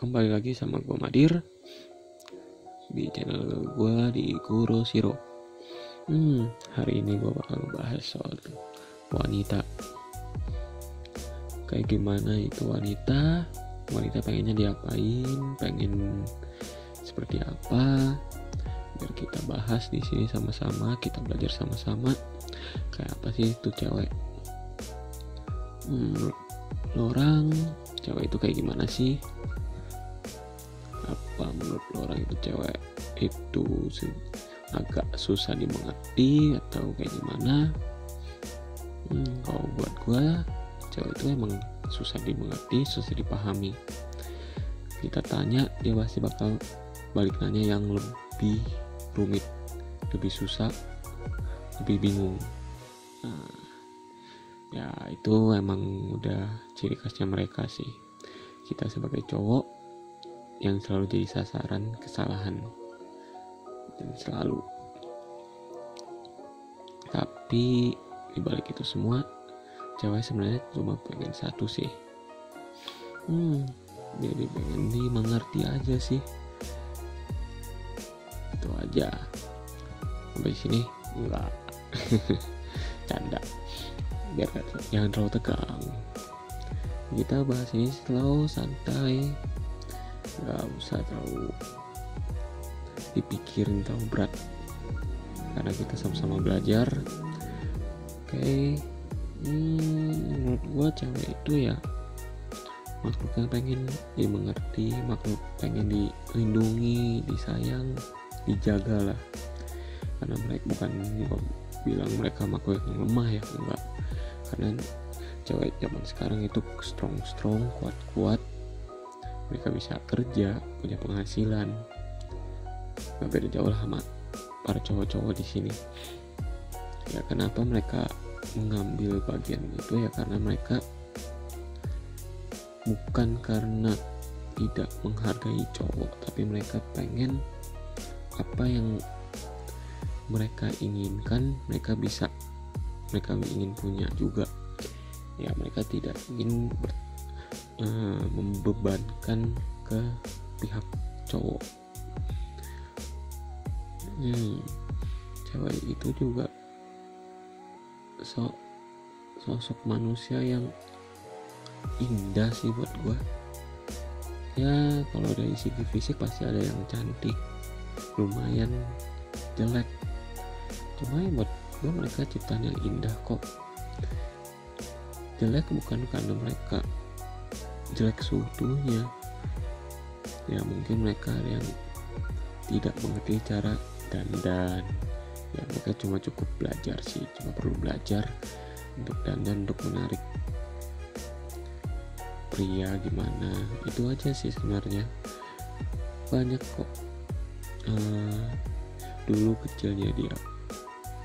kembali lagi sama gue Madir di channel gue di Guru Siro. Hmm, hari ini gue bakal ngebahas soal wanita. Kayak gimana itu wanita? Wanita pengennya diapain? Pengen seperti apa? Biar kita bahas di sini sama-sama, kita belajar sama-sama. Kayak apa sih itu cewek? Hmm, orang cewek itu kayak gimana sih? Apa menurut lo orang itu cewek itu agak susah dimengerti atau kayak gimana. Hmm, kalau buat gue cewek itu emang susah dimengerti susah dipahami. Kita tanya dia pasti bakal balik nanya yang lebih rumit lebih susah lebih bingung. Nah, ya itu emang udah ciri khasnya mereka sih. Kita sebagai cowok yang selalu jadi sasaran kesalahan. Dan selalu. Tapi dibalik itu semua cewek sebenarnya cuma pengen satu sih. Hmm jadi pengen dimengerti aja sih. Itu aja. Sampai sini enggak. Canda. Biar jangan terlalu tegang. Kita bahas ini slow santai nggak usah terlalu dipikirin terlalu berat. Karena kita sama-sama belajar. Oke okay. hmm, menurut gua cewek itu ya makhluk yang pengen dimengerti makhluk pengen dilindungi disayang dijaga lah. Karena mereka bukan bilang mereka makhluk yang lemah ya enggak. Karena cewek zaman sekarang itu strong strong kuat kuat mereka bisa kerja punya penghasilan. Nggak beda jauh lah sama para cowok-cowok di sini. Ya kenapa mereka mengambil bagian itu? Ya karena mereka bukan karena tidak menghargai cowok tapi mereka pengen apa yang mereka inginkan mereka bisa mereka ingin punya juga. Ya mereka tidak ingin uh, membebankan ke pihak cowok. Hmm, cewek itu juga so sosok manusia yang indah sih buat gue ya kalau dari segi fisik pasti ada yang cantik lumayan jelek. Cuma ya buat gue mereka ciptaan yang indah kok. Jelek bukan karena mereka jelek seutuhnya ya mungkin mereka yang tidak mengerti cara dandan. Ya mereka cuma cukup belajar sih cuma perlu belajar untuk dandan untuk menarik pria gimana. Itu aja sih sebenarnya. Banyak kok uh, dulu kecilnya dia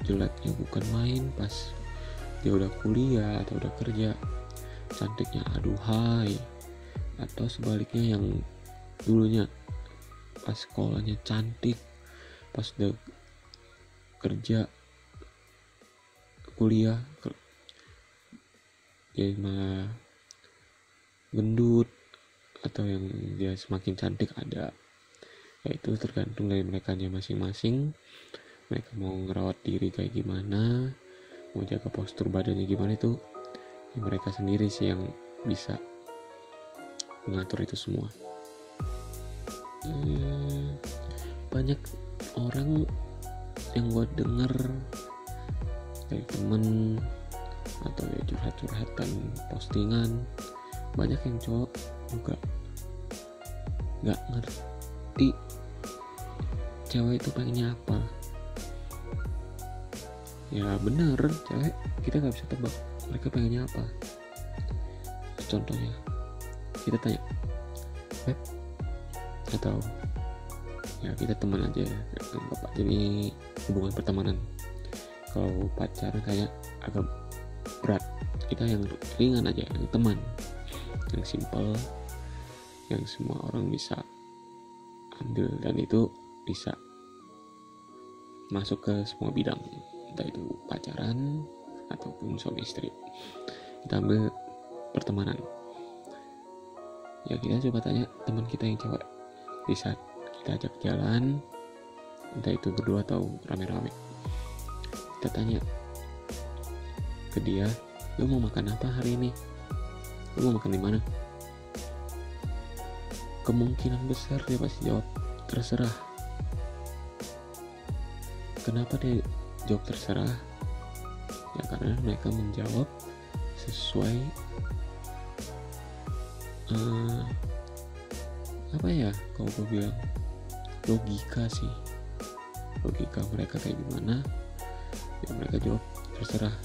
jeleknya bukan main pas dia udah kuliah atau udah kerja cantiknya aduhai atau sebaliknya yang dulunya pas sekolahnya cantik pas udah kerja kuliah dia malah gendut atau yang dia semakin cantik ada. Ya itu tergantung dari mereka masing-masing. Mereka mau ngerawat diri kayak gimana mau jaga postur badannya gimana itu ya mereka sendiri sih yang bisa mengatur itu semua. Hmm, banyak orang yang gue denger dari temen atau ya curhat-curhatan postingan banyak yang cowok juga nggak ngerti cewek itu pengennya apa. Ya bener cewek kita nggak bisa tebak mereka pengennya apa. Contohnya kita tanya Beb atau ya kita teman aja ya. Bapak jadi hubungan pertemanan. Kalau pacaran kayak agak berat kita yang ringan aja yang teman. Yang simple yang semua orang bisa ambil dan itu bisa masuk ke semua bidang. Entah itu pacaran ataupun suami istri. Kita ambil pertemanan ya kita coba tanya teman kita yang cewek. Di saat kita ajak jalan entah itu berdua atau rame-rame kita tanya ke dia lu mau makan apa hari ini? Lu mau makan di mana? Kemungkinan besar dia pasti jawab terserah. Kenapa dia jawab terserah? Ya karena mereka menjawab sesuai uh, apa ya kalau gue bilang? Logika sih. Logika mereka kayak gimana? Ya mereka jawab terserah.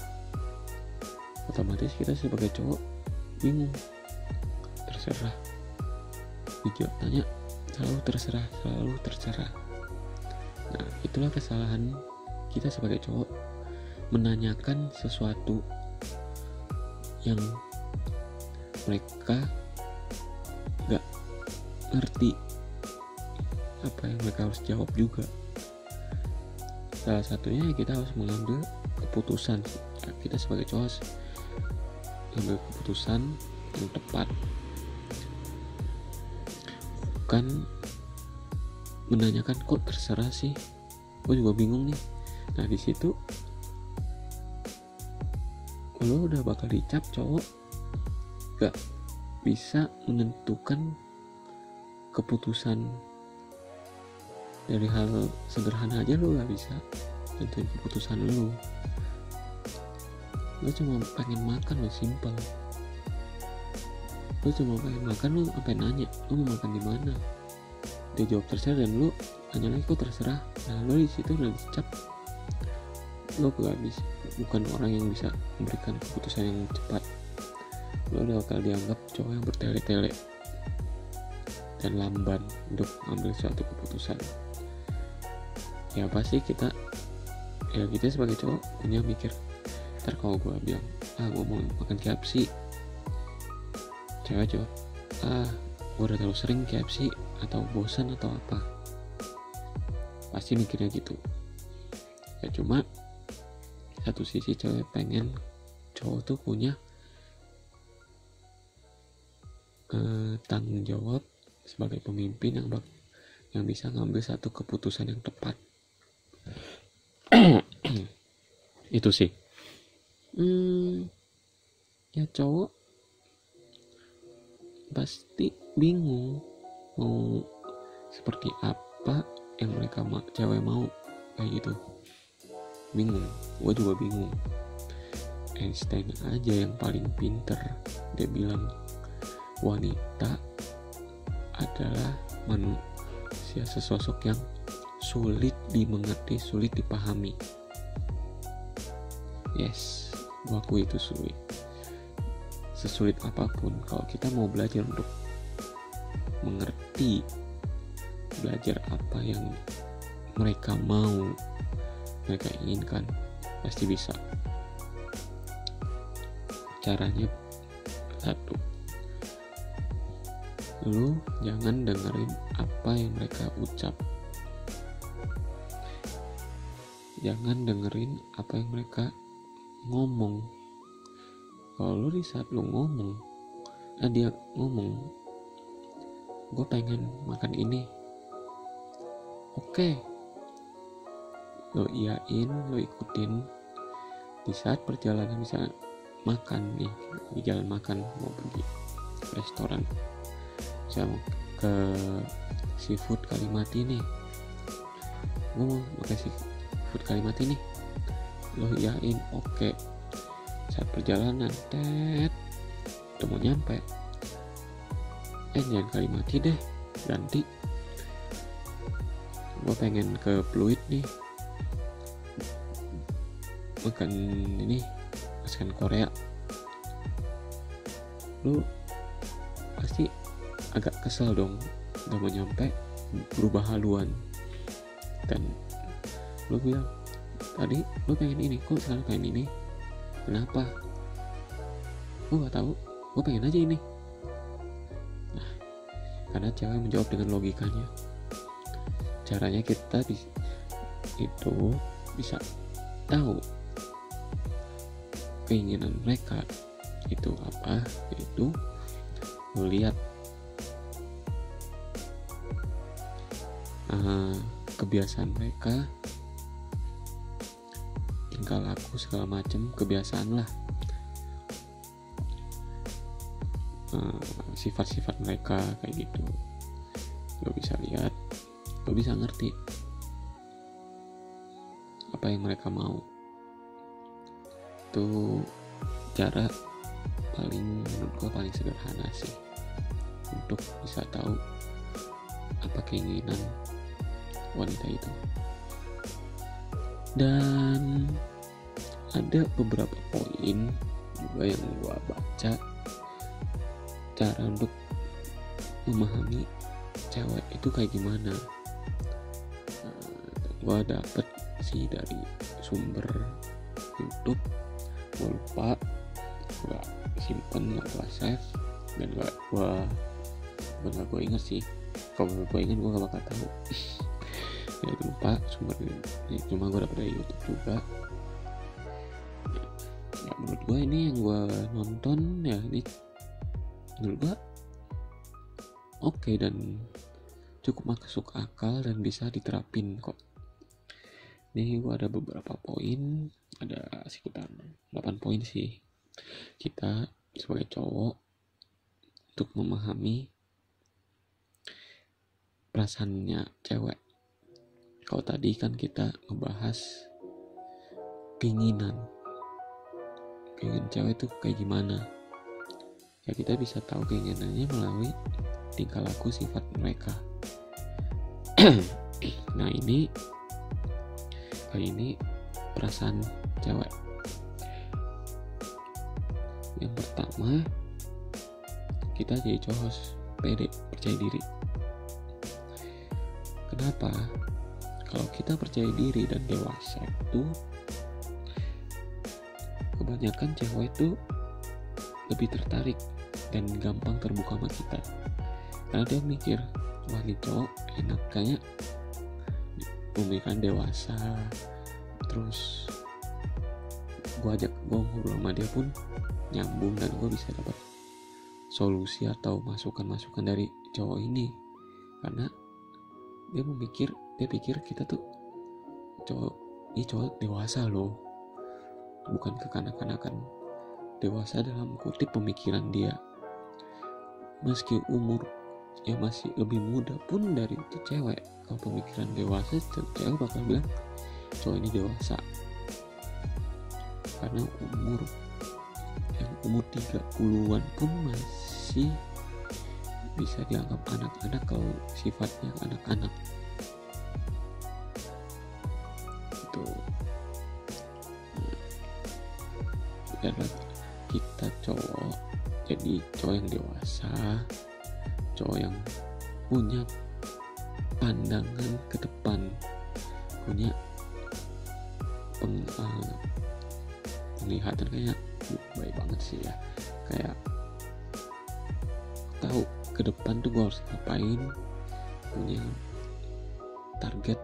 Otomatis kita sebagai cowok bingung. Terserah. Dijawab tanya selalu terserah selalu terserah nah itulah kesalahan kita sebagai cowok. Menanyakan sesuatu yang mereka ngerti apa yang mereka harus jawab juga. Salah satunya kita harus mengambil keputusan ya, kita sebagai cowok mengambil keputusan yang tepat. Bukan menanyakan kok terserah sih. Gue juga bingung nih. Nah di situ lo udah bakal dicap cowok. Gak bisa menentukan keputusan dari hal sederhana aja lo gak bisa tentuin keputusan lo lo cuma pengen makan lo simpel. Lo cuma pengen makan lo apa nanya lo mau makan di mana? Dia jawab terserah dan lo hanya lagi kok terserah? Nah lo di situ udah dicap. Lo gak bisa bukan orang yang bisa memberikan keputusan yang cepat. Lo udah bakal dianggap cowok yang bertele-tele dan lamban untuk mengambil suatu keputusan. Ya pasti kita? Ya kita sebagai cowok punya mikir. Ntar kalau gue bilang ah gue mau makan KFC cewek jawab ah gue udah terlalu sering KFC atau bosan atau apa. Pasti mikirnya gitu. Ya cuma satu sisi cewek pengen cowok tuh punya eh, tanggung jawab sebagai pemimpin yang bak yang bisa ngambil satu keputusan yang tepat. Itu sih. Hmm, ya cowok pasti bingung mau seperti apa yang mereka ma cewek mau kayak gitu. Bingung gue juga bingung. Einstein aja yang paling pinter dia bilang wanita adalah manusia sesosok yang sulit dimengerti, sulit dipahami. Yes, akui itu sulit. Sesulit apa pun, kalau kita mau belajar untuk mengerti, belajar apa yang mereka mau, mereka inginkan, pasti bisa. Caranya satu, lu jangan dengerin apa yang mereka ucap. Jangan dengerin apa yang mereka ngomong. Kalau lu di saat lu ngomong eh dia ngomong gue pengen makan ini. Oke. Okay. lo iyain lo ikutin. Di saat perjalanan bisa makan nih di jalan makan mau pergi restoran saya mau ke seafood Kalimati nih. Gue mau makan seafood Kalimati nih. Lo yain oke. Okay. saat perjalanan. Tet. Udah nyampe. Eh jangan Kalimati deh. Ganti. Gue pengen ke Pluit nih. Makan ini masakan Korea. Lu pasti agak kesel dong udah mau nyampe berubah haluan. Dan lo bilang tadi lo pengen ini kok sekarang pengen ini? Kenapa? Gue gak tahu gue pengen aja ini. Nah karena cewek menjawab dengan logikanya. Caranya kita bisa, itu bisa tahu keinginan mereka. Itu apa? Itu lo uh, kebiasaan mereka tingkah laku segala macam kebiasaan lah. Uh, sifat-sifat mereka kayak gitu. Lo bisa lihat lo bisa ngerti apa yang mereka mau. Itu cara paling menurut gue paling sederhana sih untuk bisa tahu apa keinginan wanita itu. Dan ada beberapa poin juga yang gue baca. Cara untuk memahami cewek itu kayak gimana? Uh, gue dapet sih dari sumber YouTube. Gue lupa gue simpen gak gue save dan gak gue gak gue inget sih. Kalau gue inget gue gak bakal tahu ya lupa sumbernya cuma gue dapet dari YouTube juga. Ya, menurut gue ini yang gue nonton ya ini menurut gue oke okay dan cukup masuk akal dan bisa diterapin kok. Ini gue ada beberapa poin ada sekitar 8 poin sih. Kita sebagai cowok untuk memahami perasaannya cewek kalau tadi kan kita ngebahas keinginan. Keinginan cewek itu kayak gimana? Ya kita bisa tahu keinginannya melalui tingkah laku sifat mereka. Nah ini kali ini perasaan cewek. Yang pertama kita jadi cowok pede percaya diri. Kenapa kalau kita percaya diri dan dewasa itu kebanyakan cewek itu lebih tertarik dan gampang terbuka sama kita. Karena dia mikir wah ini cowok enak kayaknya. Memberikan dewasa terus gue ajak gue ngobrol sama dia pun nyambung dan gue bisa dapat solusi atau masukan-masukan dari cowok ini. Karena dia memikir dia pikir kita tuh cowok ini cowok dewasa loh. Bukan kekanak-kanakan. Dewasa dalam kutip pemikiran dia. Meski umur yang masih lebih muda pun dari itu cewek. Kalau pemikiran dewasa cewek bakal bilang cowok ini dewasa. Karena umur yang umur 30-an pun masih bisa dianggap anak-anak kalau sifatnya anak-anak dan kita cowok jadi cowok yang dewasa cowok yang punya pandangan ke depan punya peng, uh, penglihatan kayak baik banget sih ya. Kayak tahu ke depan tuh gue harus ngapain punya target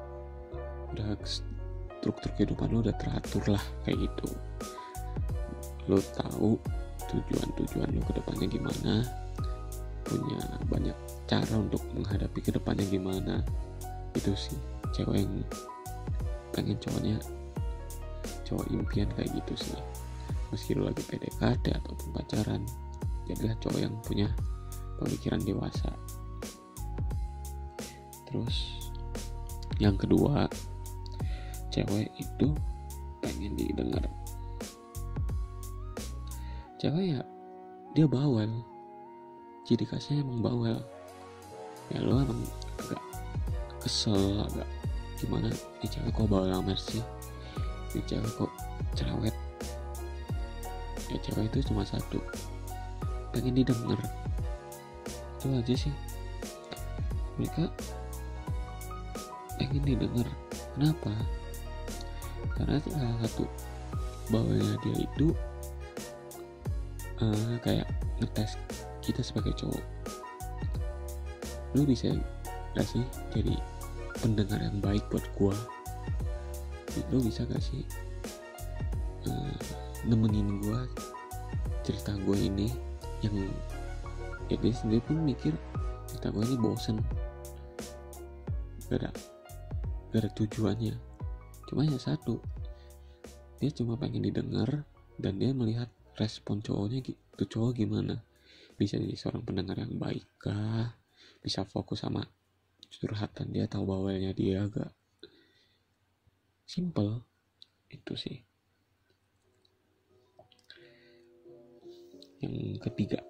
udah struktur kehidupan lo udah teratur lah kayak gitu lo tahu tujuan-tujuan lo ke depannya gimana? Punya banyak cara untuk menghadapi ke depannya gimana? Itu sih cewek yang pengen cowoknya cowok impian kayak gitu sih. Meski lo lagi PDKT ataupun pacaran jadilah cowok yang punya pemikiran dewasa. Terus yang kedua cewek itu pengen didengar cewek ya dia bawel. Jadi kasihnya emang bawel. Ya lo emang agak kesel agak gimana? Ini cewek kok bawel amat sih? Ini cewek kok cerewet? Ya cewek itu cuma satu. Pengen didengar. Itu aja sih. Mereka pengen didengar. Kenapa? Karena salah satu bawahnya dia itu uh, kayak ngetes kita sebagai cowok. Lu bisa gak sih jadi pendengar yang baik buat gua? Lu bisa gak sih uh, nemenin gua cerita gue ini yang ya dia sendiri pun mikir cerita gue ini bosen. Gak ada tujuannya. Cuma hanya satu dia cuma pengen didengar dan dia melihat respon cowoknya gitu cowok gimana? Bisa jadi seorang pendengar yang baik kah? Bisa fokus sama curhatan dia tahu bawelnya dia agak simple itu sih. Yang ketiga.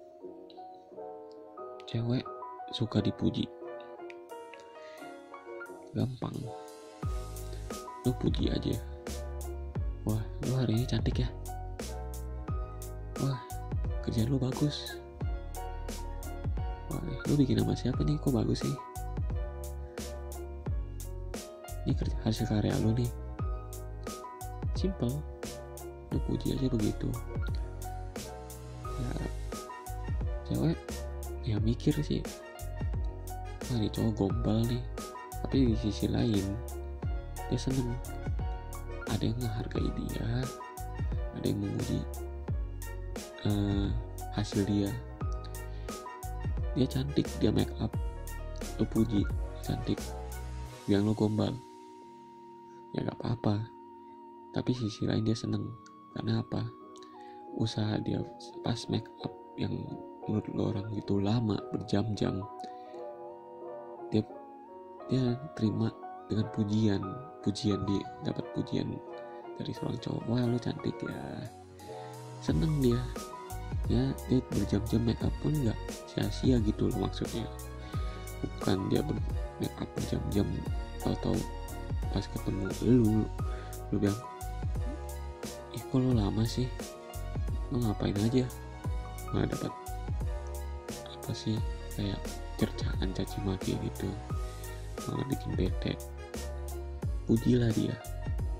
Cewek suka dipuji. Gampang. Lu puji aja. Wah lu hari ini cantik ya wah kerjaan lu bagus. Wah lu bikin nama siapa nih? Kok bagus sih? Ini hasil karya lu nih. Simple lu puji aja begitu. Ya cewek ya mikir sih. Wah ini cowok gombal nih. Tapi di sisi lain dia seneng. Ada yang menghargai dia ada yang memuji uh, hasil dia. Dia cantik dia make up. Lu puji cantik. Yang lu gombal. Ya gak apa-apa. Tapi sisi lain dia seneng. Karena apa? Usaha dia pas make up yang menurut lo orang itu lama berjam-jam. Dia dia terima dengan pujian. Pujian di dapat pujian dari seorang cowok. Wah lo cantik ya. Seneng dia ya dia berjam-jam make up pun nggak sia-sia gitu loh maksudnya. Bukan dia ber make up berjam-jam. Atau pas ketemu lu lu bilang ih kok lo lama sih? Lo ngapain aja? Nggak dapat apa sih kayak cercaan caci maki gitu. Malah bikin bete. Pujilah dia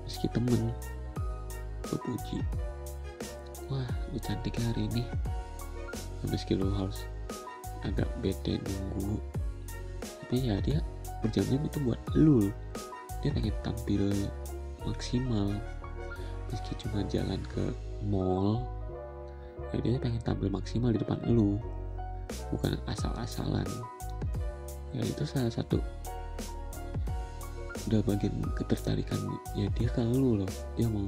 meski temen lo puji wah lu cantik hari ini. Meski lo harus agak bete nunggu. Tapi ya dia berjam-jam itu buat lu dia pengen tampil maksimal. Meski cuma jalan ke mall ya dia pengen tampil maksimal di depan lu. Bukan asal-asalan. Ya itu salah satu udah bagian ketertarikan ya dia ke lu loh. Dia mau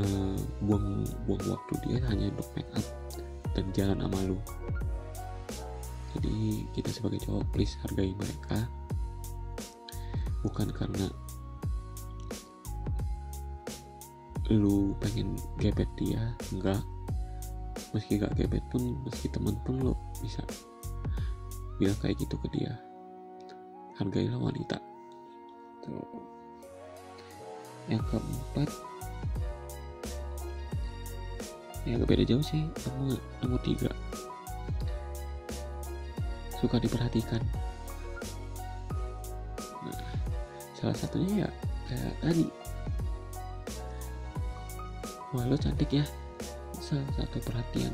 uh, buang buang waktu dia hanya untuk make up dan jalan sama lu. Jadi kita sebagai cowok please hargai mereka. Bukan karena lu pengen gebet dia enggak. Meski gak gebet pun meski temen pun lo bisa bilang kayak gitu ke dia. Hargailah wanita. Yang keempat ya agak beda jauh sih nomor nomor tiga. Suka diperhatikan. Nah salah satunya ya kayak tadi. Wah lo cantik ya. Salah satu perhatian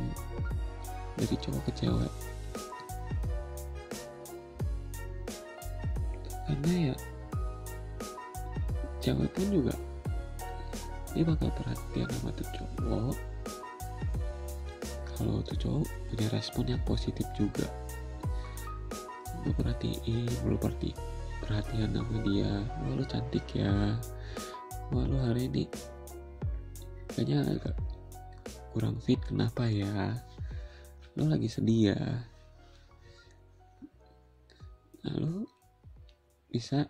dari cowok ke cewek. Karena ya cewek pun juga dia bakal perhatian sama tuh cowok kalau tuh cowok punya respon yang positif juga. Lu perhatiin lu perhati perhatian sama dia. Wah lu cantik ya. Wah lu hari ini kayaknya agak kurang fit kenapa ya? Lo lagi sedih ya? Nah lo bisa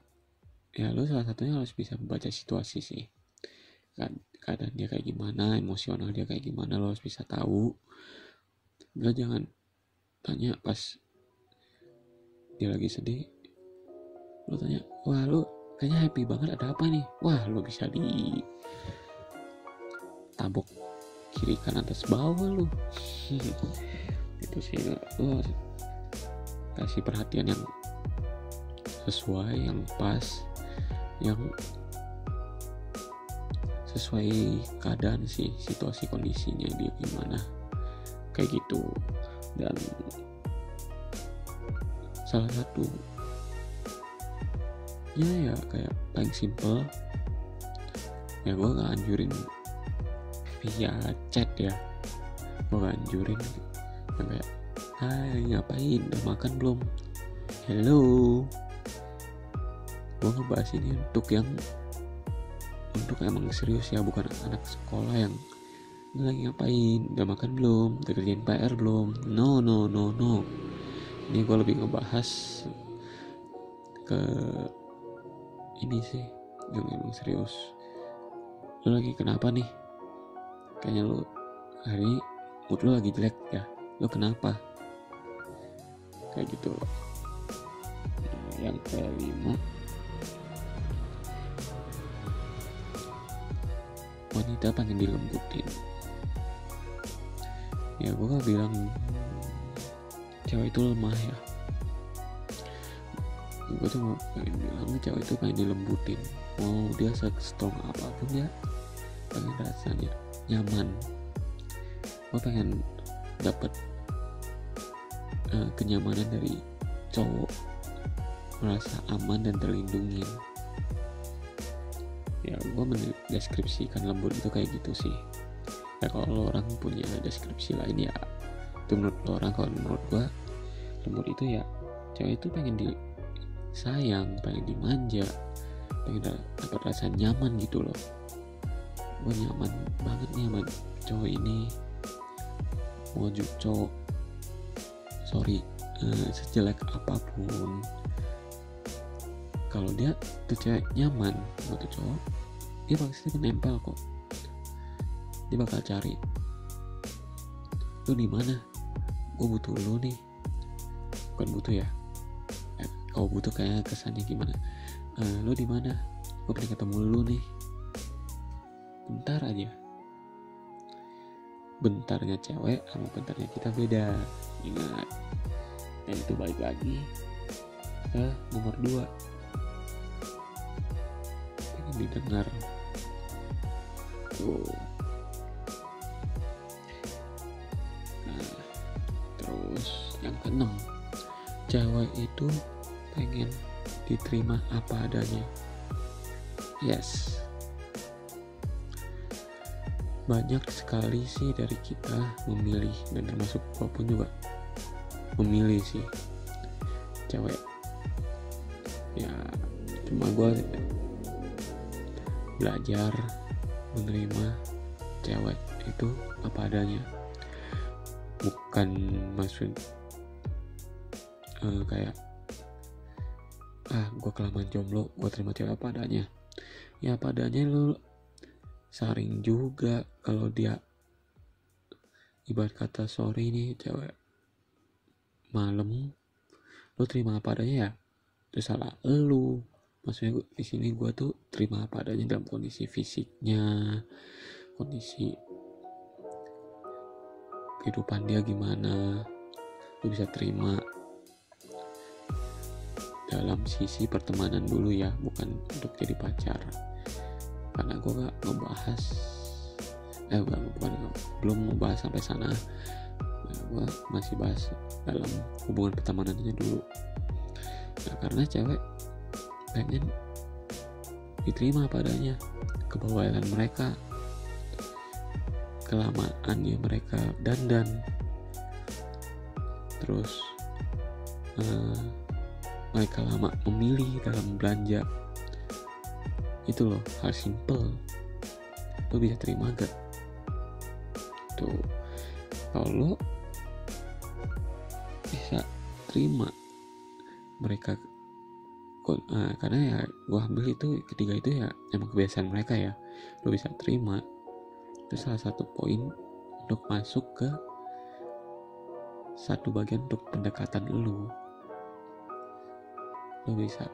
ya lo salah satunya harus bisa membaca situasi sih kan keadaan dia kayak gimana emosional dia kayak gimana lo harus bisa tahu. Lo jangan tanya pas dia lagi sedih. Lo tanya wah lo kayaknya happy banget ada apa nih? Wah lo bisa di tabok kiri kanan atas bawah lo. Itu sih lo kasih perhatian yang sesuai yang pas yang sesuai keadaan sih situasi kondisinya dia gimana. Kayak gitu. Dan salah satu ya ya kayak paling simple ya gue gak anjurin via chat ya. Gue gak anjurin. Yang kayak hai ngapain? Udah makan belum? Hello. Gue ngebahas ini untuk yang untuk emang serius ya bukan anak sekolah yang lagi ngapain. Udah makan belum udah kerjain PR belum. No no no no. Ini gue lebih ngebahas ke ini sih yang emang serius. Lu lagi kenapa nih? Kayaknya lu hari ini mood lu lagi jelek ya. Lu kenapa? Kayak gitu. Yang kelima wanita pengen dilembutin. Ya gue gak bilang cewek itu lemah ya. Gue tuh pengen bilang cewek itu pengen dilembutin. Mau dia strong apa pun ya pengen rasanya nyaman. Gue pengen dapet uh, kenyamanan dari cowok merasa aman dan terlindungi. Ya gue mendeskripsikan lembut itu kayak gitu sih. Ya kalau orang punya deskripsi lain ya itu menurut lo orang. Kalau menurut gue lembut itu ya cewek itu pengen disayang pengen dimanja pengen dapat rasa nyaman gitu loh. Gue nyaman banget nih sama cowok ini. Mau cowok. Sorry uh, sejelek apa pun. Kalau dia tuh cewek nyaman tuh cowok dia pasti menempel kok. Dia bakal cari lu di mana? Gue butuh lu nih. Bukan butuh ya. Eh, kau butuh kayak kesannya gimana? Uh, lu di mana? Gue pengen ketemu lu nih. Bentar aja. Bentarnya cewek sama bentarnya kita beda. Ingat. Dan itu balik lagi ke nomor dua. Pengen didengar nah terus yang keenam cewek itu pengen diterima apa adanya. Yes. Banyak sekali sih dari kita memilih dan termasuk apa pun juga memilih sih cewek. Ya cuma gue belajar menerima cewek itu apa adanya. Bukan maksud uh, kayak ah gue kelamaan jomblo gue terima cewek apa adanya. Ya apa adanya lu saring juga kalau dia ibarat kata sorry nih cewek malam lu terima apa adanya ya itu salah lu maksudnya di sini gue tuh terima apa adanya dalam kondisi fisiknya kondisi kehidupan dia gimana lu bisa terima dalam sisi pertemanan dulu ya bukan untuk jadi pacar. Karena gue gak ngebahas eh bukan, bukan belum membahas sampai sana. Nah, gue masih bahas dalam hubungan pertemanannya dulu. Nah karena cewek pengen diterima padanya kebawalan mereka kelamaannya mereka dandan. Terus uh, mereka lama memilih dalam belanja. Itu loh hal simple lo bisa terima gak tuh kalau lo bisa terima mereka uh, karena ya gue ambil itu ketiga itu ya emang kebiasaan mereka ya. Lo bisa terima. Itu salah satu poin untuk masuk ke satu bagian untuk pendekatan lo lo bisa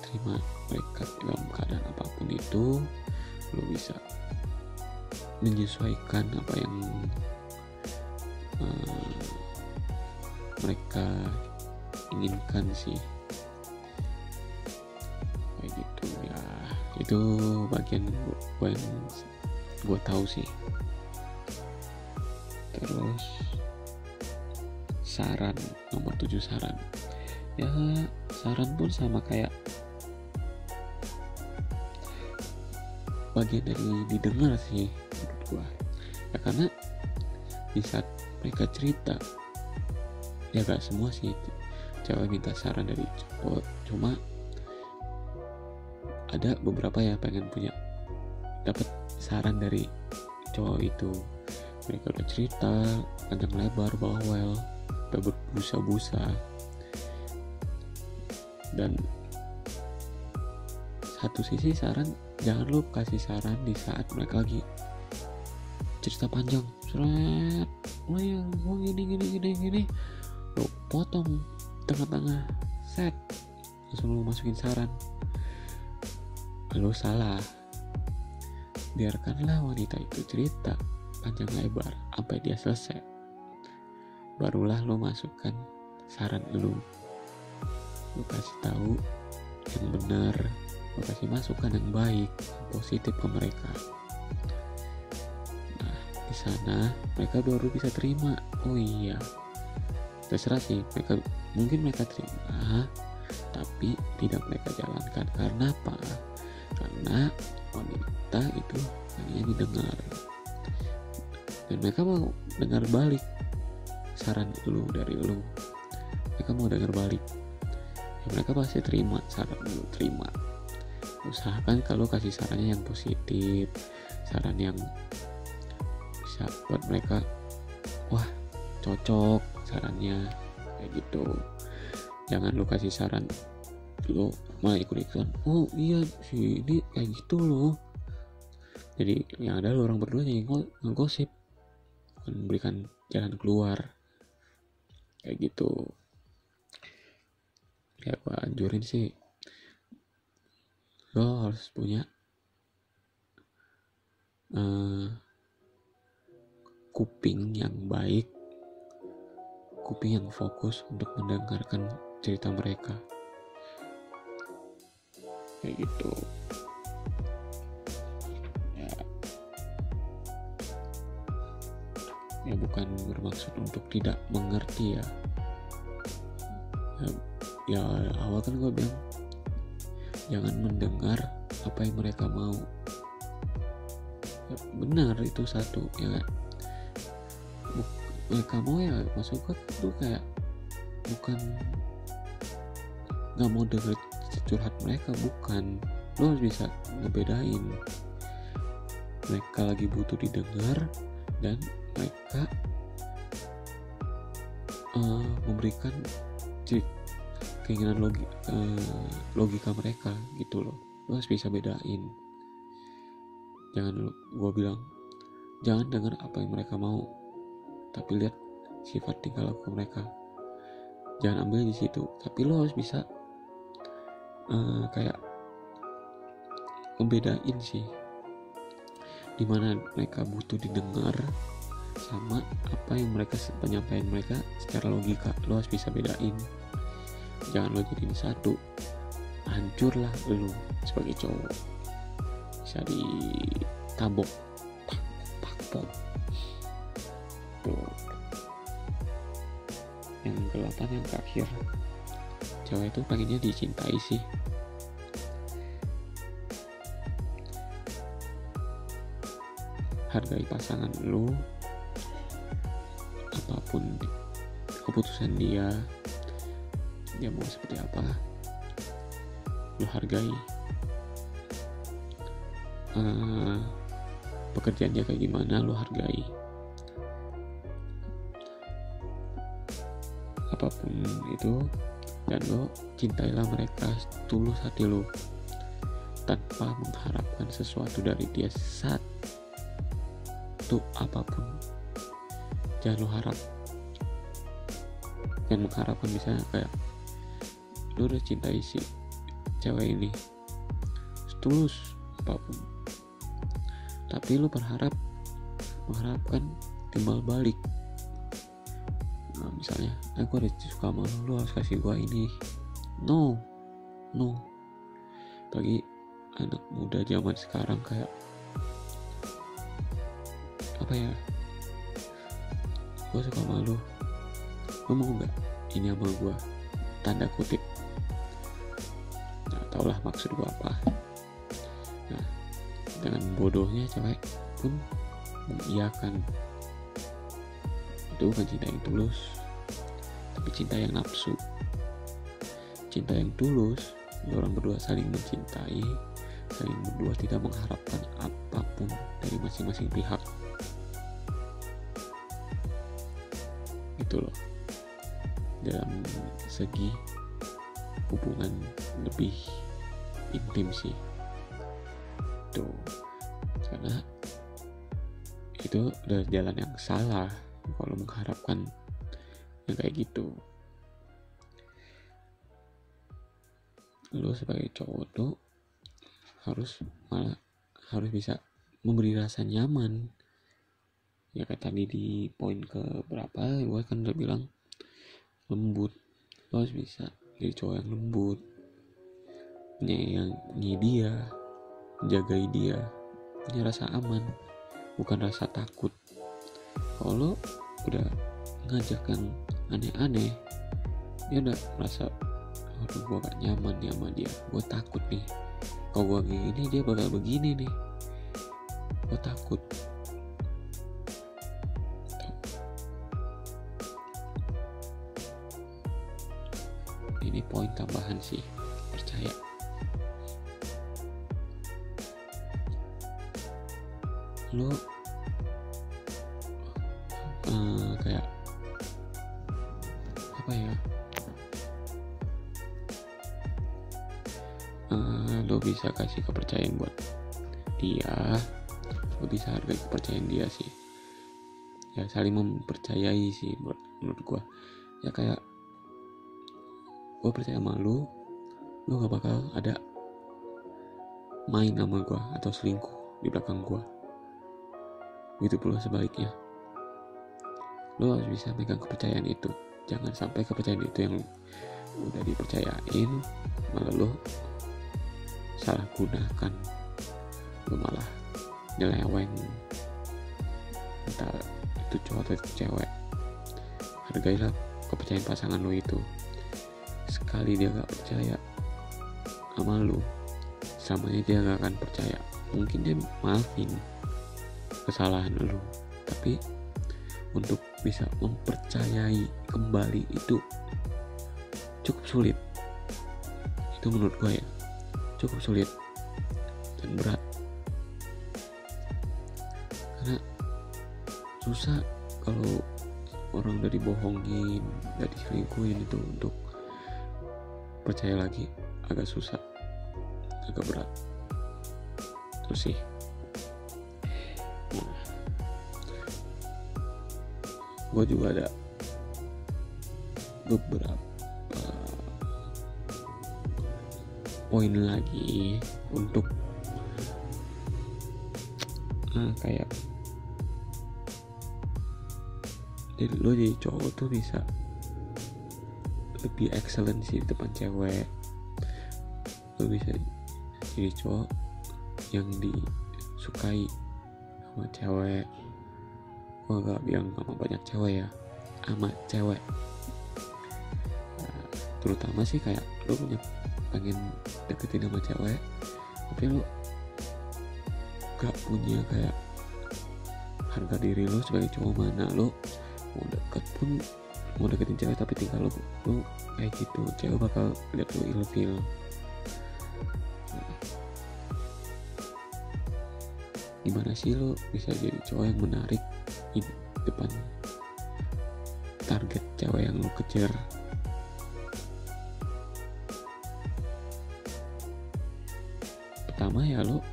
terima mereka dalam keadaan apa pun itu. Lo bisa menyesuaikan apa yang uh, mereka inginkan sih. Kayak gitu ya. Itu bagian gue yang gue tahu sih. Terus saran nomor 7 saran. Ya saran pun sama kayak bagian dari didengar sih menurut gua. Ya karena di saat mereka cerita ya gak semua sih cewek minta saran dari cowok cuma ada beberapa ya pengen punya dapat saran dari cowok itu. Mereka udah cerita panjang lebar bawel udah berbusa-busa. Dan satu sisi saran jangan lu kasih saran di saat mereka lagi cerita panjang. Seret oh ya gini gini gini gini. Lu potong tengah-tengah. Set. Langsung lu masukin saran. Lu salah biarkanlah wanita itu cerita panjang lebar sampai dia selesai. Barulah lo masukkan saran lu. Lu kasih tahu yang benar. Lu kasih masukan yang baik yang positif ke mereka. Nah di sana mereka baru bisa terima. Oh iya. Terserah sih mereka mungkin mereka terima tapi tidak mereka jalankan. Karena apa? Karena wanita itu hanya didengar. Dan mereka mau dengar balik saran lu dari lu. Mereka mau dengar balik. Ya mereka pasti terima saran lu terima. Usahakan kalau kasih sarannya yang positif saran yang bisa buat mereka wah cocok sarannya gitu. Jangan lu kasih saran. Lu malah ikut ikutan oh iya sih ini kayak gitu loh. Jadi yang ada lu orang berdua jadi ngegosip. Memberikan jalan keluar. Kayak gitu. Ya gue anjurin sih. Lo harus punya uh, kuping yang baik kuping yang fokus untuk mendengarkan cerita mereka. Kayak gitu. Ya ya bukan bermaksud untuk tidak mengerti ya. Ya, ya awal kan gue bilang jangan mendengar apa yang mereka mau. Ya, benar itu satu ya kan mereka mau ya masuk gue tuh kayak bukan nggak mau denger curhat mereka bukan. Lo harus bisa ngebedain mereka lagi butuh didengar dan mereka uh, memberikan keinginan logi, uh, logika mereka gitu loh. Lo harus bisa bedain. Jangan gue bilang jangan dengar apa yang mereka mau tapi lihat sifat tingkah laku mereka. Jangan ambil di situ. Tapi lo harus bisa uh, kayak membedain sih. Di mana mereka butuh didengar sama apa yang mereka penyampaian mereka secara logika. Lo harus bisa bedain. Jangan lo jadiin satu. Hancurlah lo sebagai cowok. Bisa ditabok. Pak tuh yang kelihatan yang terakhir cewek itu pengennya dicintai sih. Hargai pasangan lu apa pun keputusan dia dia mau seperti apa lu hargai. Uh, pekerjaan dia kayak gimana lu hargai apa pun itu dan lo cintailah mereka tulus hati lo tanpa mengharapkan sesuatu dari dia saat itu apa pun. Jangan lo harap. Jangan mengharapkan misalnya kayak lo udah cintai si cewek ini tulus apa pun. Tapi lo berharap mengharapkan timbal balik nah, misalnya aku udah suka sama lo, lo harus kasih gua ini. No no. Bagi anak muda zaman sekarang kayak apa ya? Gue suka sama lo lo mau nggak ini sama gue tanda kutip. Nah tau lah maksud gue apa. Nah dengan bodohnya cewek pun mengiyakan itu bukan cinta yang tulus. Tapi cinta yang nafsu. Cinta yang tulus orang berdua saling mencintai saling berdua tidak mengharapkan apa pun dari masing-masing pihak. Itu loh. Dalam segi hubungan lebih intim sih. Tuh. Karena itu udah jalan yang salah kalau mengharapkan yang kayak gitu. Lo sebagai cowok tuh harus malah harus bisa memberi rasa nyaman. Ya kayak tadi di poin ke berapa gue kan udah bilang lembut. Lo harus bisa jadi cowok yang lembut. Menyayangi dia menjagai dia. Punya rasa aman bukan rasa takut kalau lo udah ngajak yang aneh-aneh dia udah merasa aduh gue gak nyaman nih sama dia. Gue takut nih. Kalau gue gini dia bakal begini nih. Gue takut. Ini poin tambahan sih percaya. Lo bisa kasih kepercayaan buat dia. Lo bisa hargai kepercayaan dia sih. Ya saling mempercayai sih menurut, menurut gue ya kayak gue percaya sama lo lo gak bakal ada main sama gue atau selingkuh di belakang gue begitu pula sebaliknya. Lo harus bisa megang kepercayaan itu. Jangan sampai kepercayaan itu yang udah dipercayain malah lo salah gunakan. Lo malah nyeleweng. Entah itu cowok atau itu cewek? Hargailah kepercayaan pasangan lo itu. Sekali dia gak percaya sama lo selamanya dia gak akan percaya. Mungkin dia maafin kesalahan lo tapi untuk bisa mempercayai kembali itu cukup sulit. Itu menurut gue ya cukup sulit dan berat. Karena susah kalau orang udah dibohongin udah diselingkuhin itu untuk percaya lagi agak susah agak berat. Terus sih. Gue juga ada beberapa poin lagi untuk nah, kayak jadi lo jadi cowok tuh bisa lebih excellent sih di depan cewek. Lo bisa jadi cowok yang disukai sama cewek. Gue gak bilang sama banyak cewek ya sama cewek. Nah, terutama sih kayak lo punya pengen deketin sama cewek tapi lo gak punya kayak harga diri lo sebagai cowok mana lo mau deket pun mau deketin cewek tapi tinggal lo lo kayak gitu cewek bakal lihat lo ilfil. Gimana sih lo bisa jadi cowok yang menarik di depan target cewek yang lo kejar pertama ya lo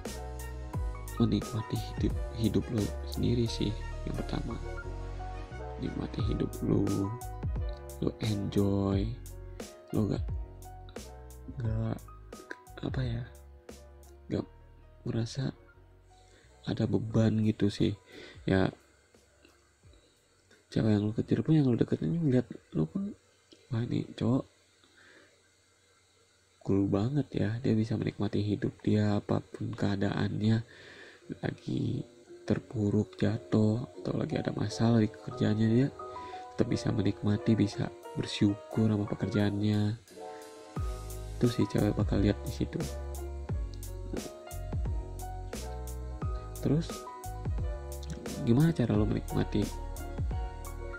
menikmati hidup, hidup lo sendiri sih yang pertama. Nikmati hidup lo lo enjoy lo gak gak apa ya gak merasa ada beban gitu sih. Ya cewek yang lo kejar pun yang lo deketin ngeliat lo pun wah ini cowok cool banget ya. Dia bisa menikmati hidup dia apa pun keadaannya. Lagi terpuruk jatuh atau lagi ada masalah di kerjaannya dia tetap bisa menikmati bisa bersyukur sama pekerjaannya. Itu sih cewek bakal lihat di situ. Terus gimana cara lo menikmati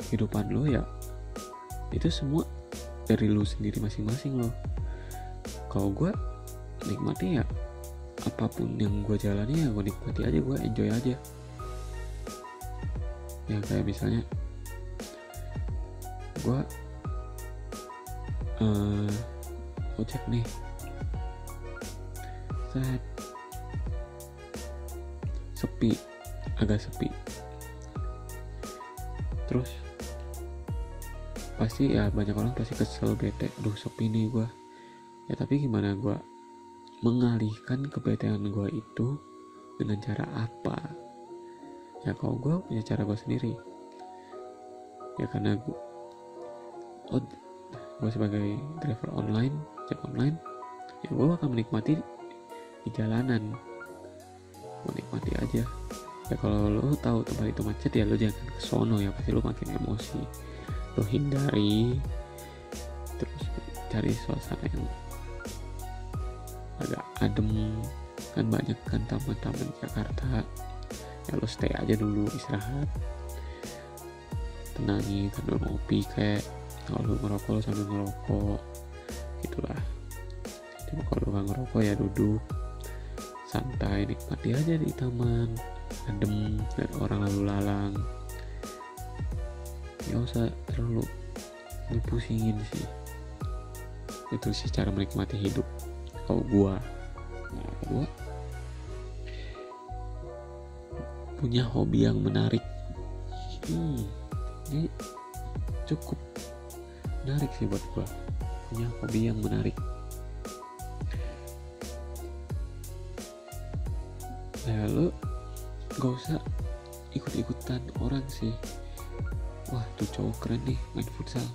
kehidupan lo ya? Itu semua dari lo sendiri masing-masing lo kalau gue nikmati ya. Apa pun yang gue jalani ya gue nikmati aja gue enjoy aja. Ya kayak misalnya gue uh, ojek nih. Set. Sepi agak sepi. Terus pasti ya banyak orang pasti kesel bete. Aduh sepi nih gue ya tapi gimana gue mengalihkan kebetean gue itu dengan cara apa? Ya kalau gue punya cara gue sendiri. Ya karena gue oh, gue sebagai driver online cek online ya gue akan menikmati di jalanan. Gue nikmati aja. Ya kalau lo tahu tempat itu macet ya lo jangan ke sono ya pasti lo makin emosi. Lo hindari terus cari suasana yang agak adem kan banyak kan taman-taman Jakarta. Ya lo stay aja dulu istirahat. Tenangi sambil ngopi kayak kalau ngerokok lo sambil ngerokok. Gitulah. Cuma kalau lo gak ngerokok ya duduk santai nikmati aja di taman. Adem dan orang lalu lalang nggak usah terlalu ngepusingin sih. Itu sih cara menikmati hidup kalau gua. Nah, gua punya hobi yang menarik. Hmm, ini cukup menarik sih buat gua. Punya hobi yang menarik. Ya lu gak usah ikut-ikutan orang sih. Wah tuh cowok keren nih main futsal.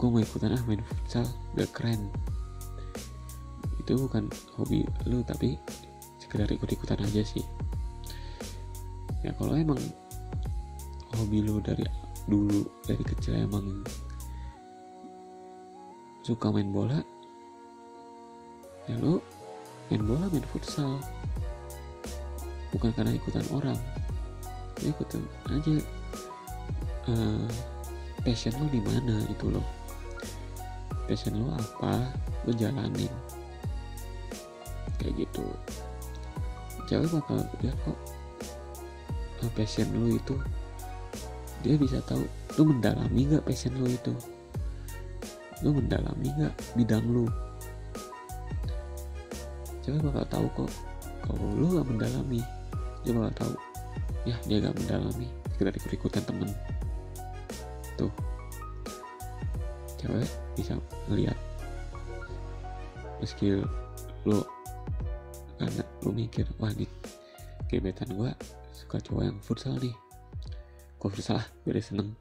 Gue mau ikutan ah main futsal gak keren itu bukan hobi lu tapi sekedar ikut-ikutan aja sih. Ya kalau emang hobi lu dari dulu dari kecil emang suka main bola ya lu main bola main futsal. Bukan karena ikutan orang ya ikutan aja uh, passion lo di mana itu loh. Passion lo apa? Lo jalanin gitu. Cewek bakal lihat kok uh, passion lo itu dia bisa tahu lo mendalami nggak passion lo itu? Lo mendalami nggak bidang lo cewek bakal tahu kok kalau lo gak mendalami dia bakal tahu ya dia gak mendalami sekedar ikut-ikutan temen. Tuh. Cewek bisa ngeliat meski lo karena lo mikir wah nih gebetan gue suka cowok yang futsal nih. Kok futsal ah biar seneng.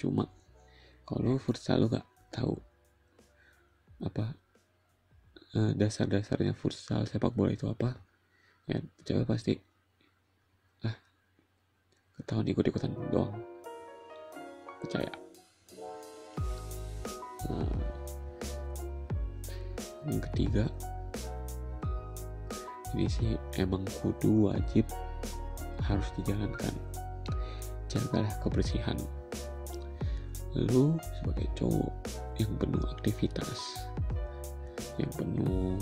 Cuma kalau futsal lo gak tahu apa eh, dasar-dasarnya futsal sepak bola itu apa ya cewek pasti ah ketahuan ikut-ikutan doang. Percaya. Nah, yang ketiga ini sih emang kudu wajib harus dijalankan. Jagalah kebersihan. Lu sebagai cowok yang penuh aktivitas yang penuh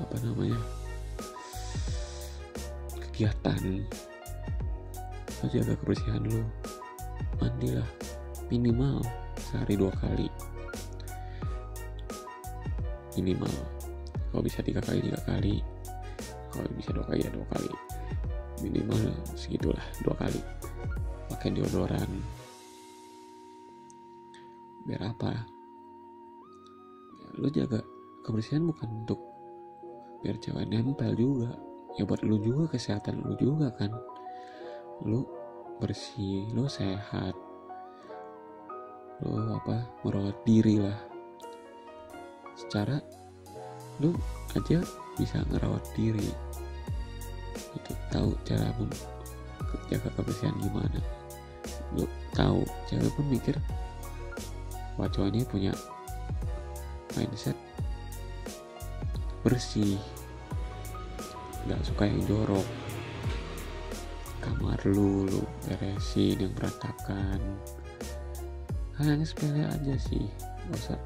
apa namanya kegiatan lu jaga kebersihan lu. Mandilah minimal sehari dua kali. Minimal kalau bisa tiga kali tiga kali. Kalau bisa dua kali ya dua kali. Minimal segitulah dua kali. Pakai deodoran. Biar apa? Lu jaga kebersihan bukan untuk biar cewek nempel juga. Ya buat lu juga kesehatan lu juga kan. Lu bersih lu sehat. Lu apa? Merawat diri lah. Secara lu aja bisa ngerawat diri. Itu tahu cara jaga kebersihan gimana? Lu tahu cewek pun mikir ini punya mindset bersih. Nggak suka yang jorok. Kamar lu lu beresin yang berantakan. Hanya sepele aja sih. Gak usah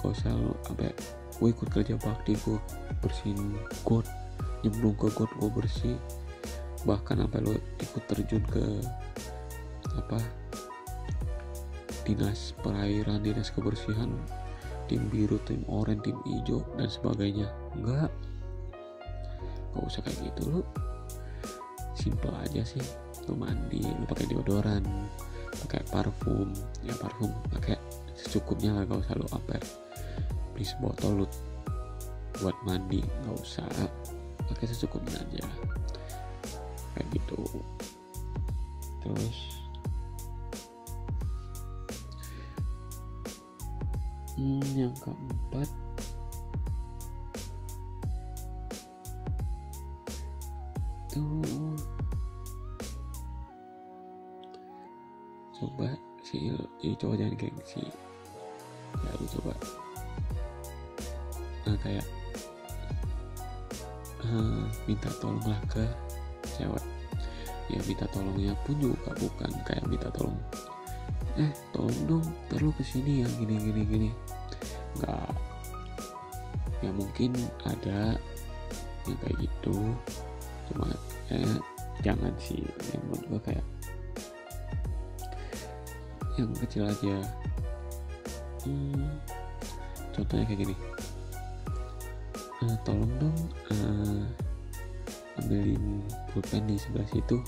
gak usah lo apa gue ikut kerja bakti gue bersihin got nyemplung ke got gue bersih. Bahkan sampai lo ikut terjun ke apa dinas perairan dinas kebersihan tim biru tim oranye tim hijau dan sebagainya. Enggak. Gak usah kayak gitu lo simple aja sih. Lo mandi lo pakai deodoran pakai parfum. Ya parfum pakai secukupnya lah gak usah lo apa beli sebotol lo buat mandi gak usah. Pakai secukupnya aja. Kayak gitu. Terus hmm, yang keempat tuh coba sih cowok jangan gengsi tolonglah ke cewek. Ya minta tolongnya pun juga bukan. Kayak minta tolong eh tolong dong perlu ke sini ya gini gini gini. Nggak. Ya mungkin ada yang kayak gitu. Cuma eh, jangan sih. Yang menurut gue kayak yang kecil aja. Hmm, contohnya kayak gini. Uh, tolong dong uh, ambilin pulpen di sebelah situ.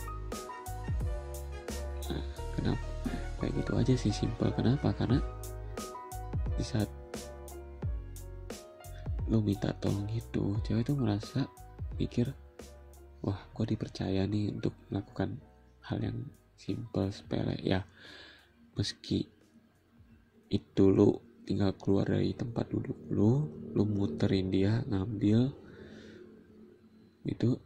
Nah, kenapa? Kayak gitu aja sih simpel. Kenapa? Karena di saat lo minta tolong gitu cewek itu merasa pikir wah gue dipercaya nih untuk melakukan hal yang simple sepele. Ya meski itu lu tinggal keluar dari tempat duduk lu lu muterin dia ngambil itu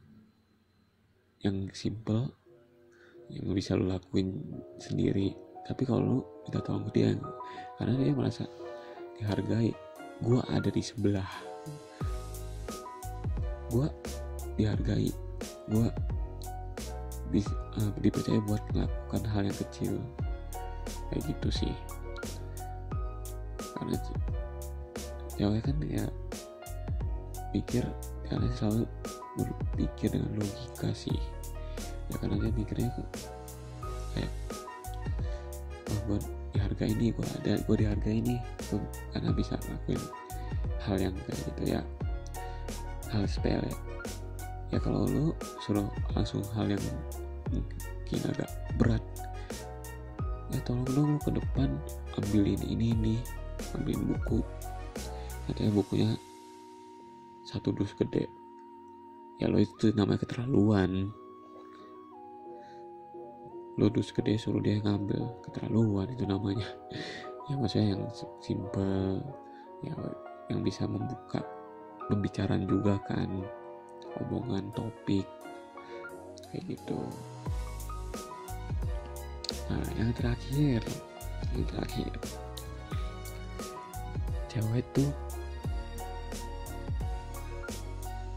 yang simple yang bisa lu lakuin sendiri. Tapi kalau lu minta tolong ke dia karena dia merasa dihargai gue ada di sebelah. Gue dihargai gue di, uh, dipercaya buat melakukan hal yang kecil. Kayak gitu sih. Karena cewek kan ya pikir karena selalu berpikir dengan logika sih. Ya karena dia mikirnya kayak oh gue dihargai ini gue ada gue dihargai ini gue karena bisa ngelakuin hal yang kayak gitu ya. Hal sepele. Ya kalau lu suruh langsung hal yang mungkin agak berat ya tolong dong lu ke depan ambilin ini ini ambilin buku. Katanya bukunya satu dus gede ya lo itu namanya keterlaluan. Lo dus gede suruh dia ngambil keterlaluan itu namanya. Ya maksudnya yang simple ya yang bisa membuka pembicaraan juga kan omongan topik kayak gitu. Nah yang terakhir yang terakhir. Cewek tuh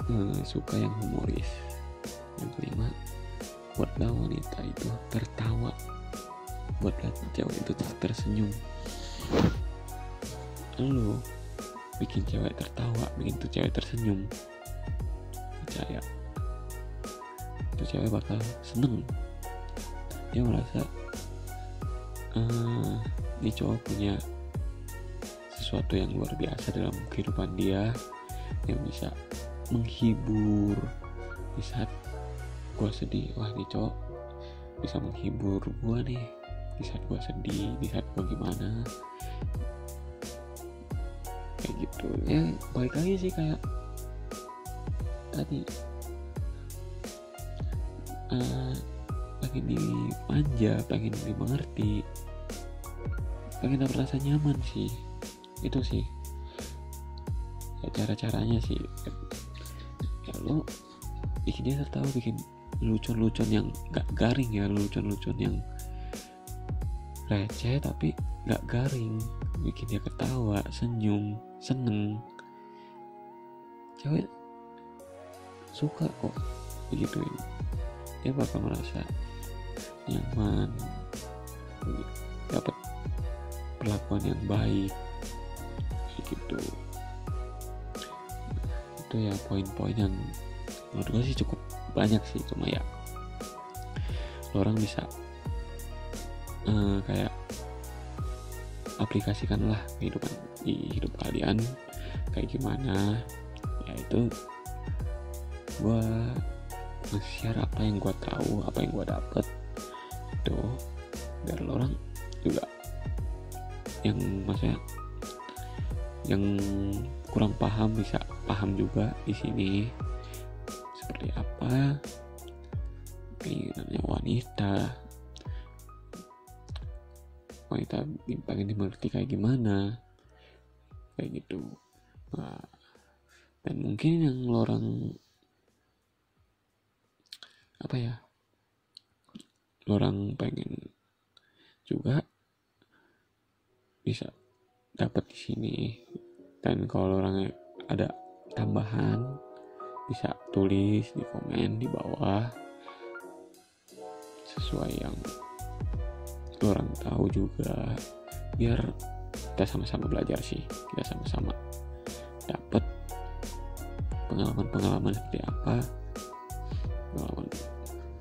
uh, suka yang humoris. Yang kelima buatlah wanita itu tertawa. Buatlah cewek itu tersenyum. Lu bikin cewek tertawa bikin tuh cewek tersenyum. Percaya. Itu cewek bakal seneng. Dia merasa uh, ini cowok punya sesuatu yang luar biasa dalam kehidupan dia yang bisa menghibur. Di saat gue sedih wah nih cowok bisa menghibur gue nih. Di saat gue sedih di saat gue gimana? Kayak gitu. Ya baik lagi sih kayak tadi. Uh, pengen dimanja pengen dimengerti pengen dapat rasa nyaman sih. Itu sih. Ya cara-caranya sih lo bikin dia tertawa bikin lucu-lucuan yang gak garing ya lucu-lucuan yang receh tapi gak garing. Bikin dia ketawa senyum seneng. Cewek suka kok begituin dia bakal merasa nyaman dapat perlakuan yang baik gitu itu ya poin-poin yang menurut gue sih cukup banyak sih. Cuma ya orang bisa uh, kayak aplikasikanlah kehidupan di hidup kalian kayak gimana. Ya itu gue nge-share apa yang gue tahu apa yang gue dapet itu biar orang juga yang maksudnya yang kurang paham bisa paham juga di sini. Seperti apa? Keinginannya wanita. Wanita pengen dimengerti kayak gimana? Kayak gitu. Nah, dan mungkin yang orang apa ya? Orang pengen juga bisa dapat di sini. Dan kalau orang ada tambahan bisa tulis di komen di bawah sesuai yang orang tahu juga biar kita sama-sama belajar sih kita sama-sama dapat pengalaman-pengalaman seperti apa pengalaman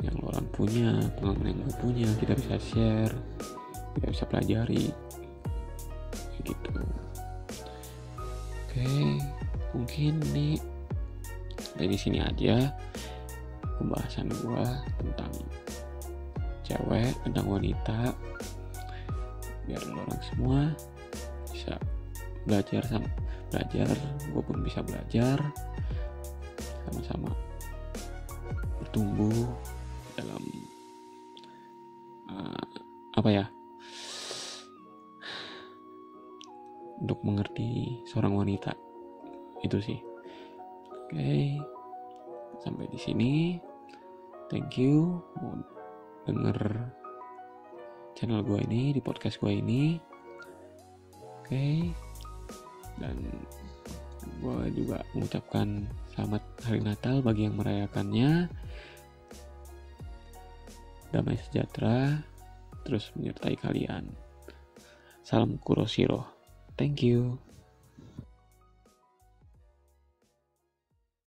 yang orang punya pengalaman yang gue punya kita bisa share kita bisa pelajari. Gitu. Oke mungkin nih dari sini aja. Pembahasan gue tentang cewek tentang wanita. Biar orang semua. Bisa belajar sama belajar. Gue pun bisa belajar. Sama-sama bertumbuh dalam uh, apa ya? Untuk mengerti seorang wanita itu sih. Oke okay. sampai di sini. Thank you mau denger channel gue ini di podcast gue ini. Oke okay. dan gue juga mengucapkan selamat hari Natal bagi yang merayakannya. Damai sejahtera terus menyertai kalian. Salam kurosiro. Thank you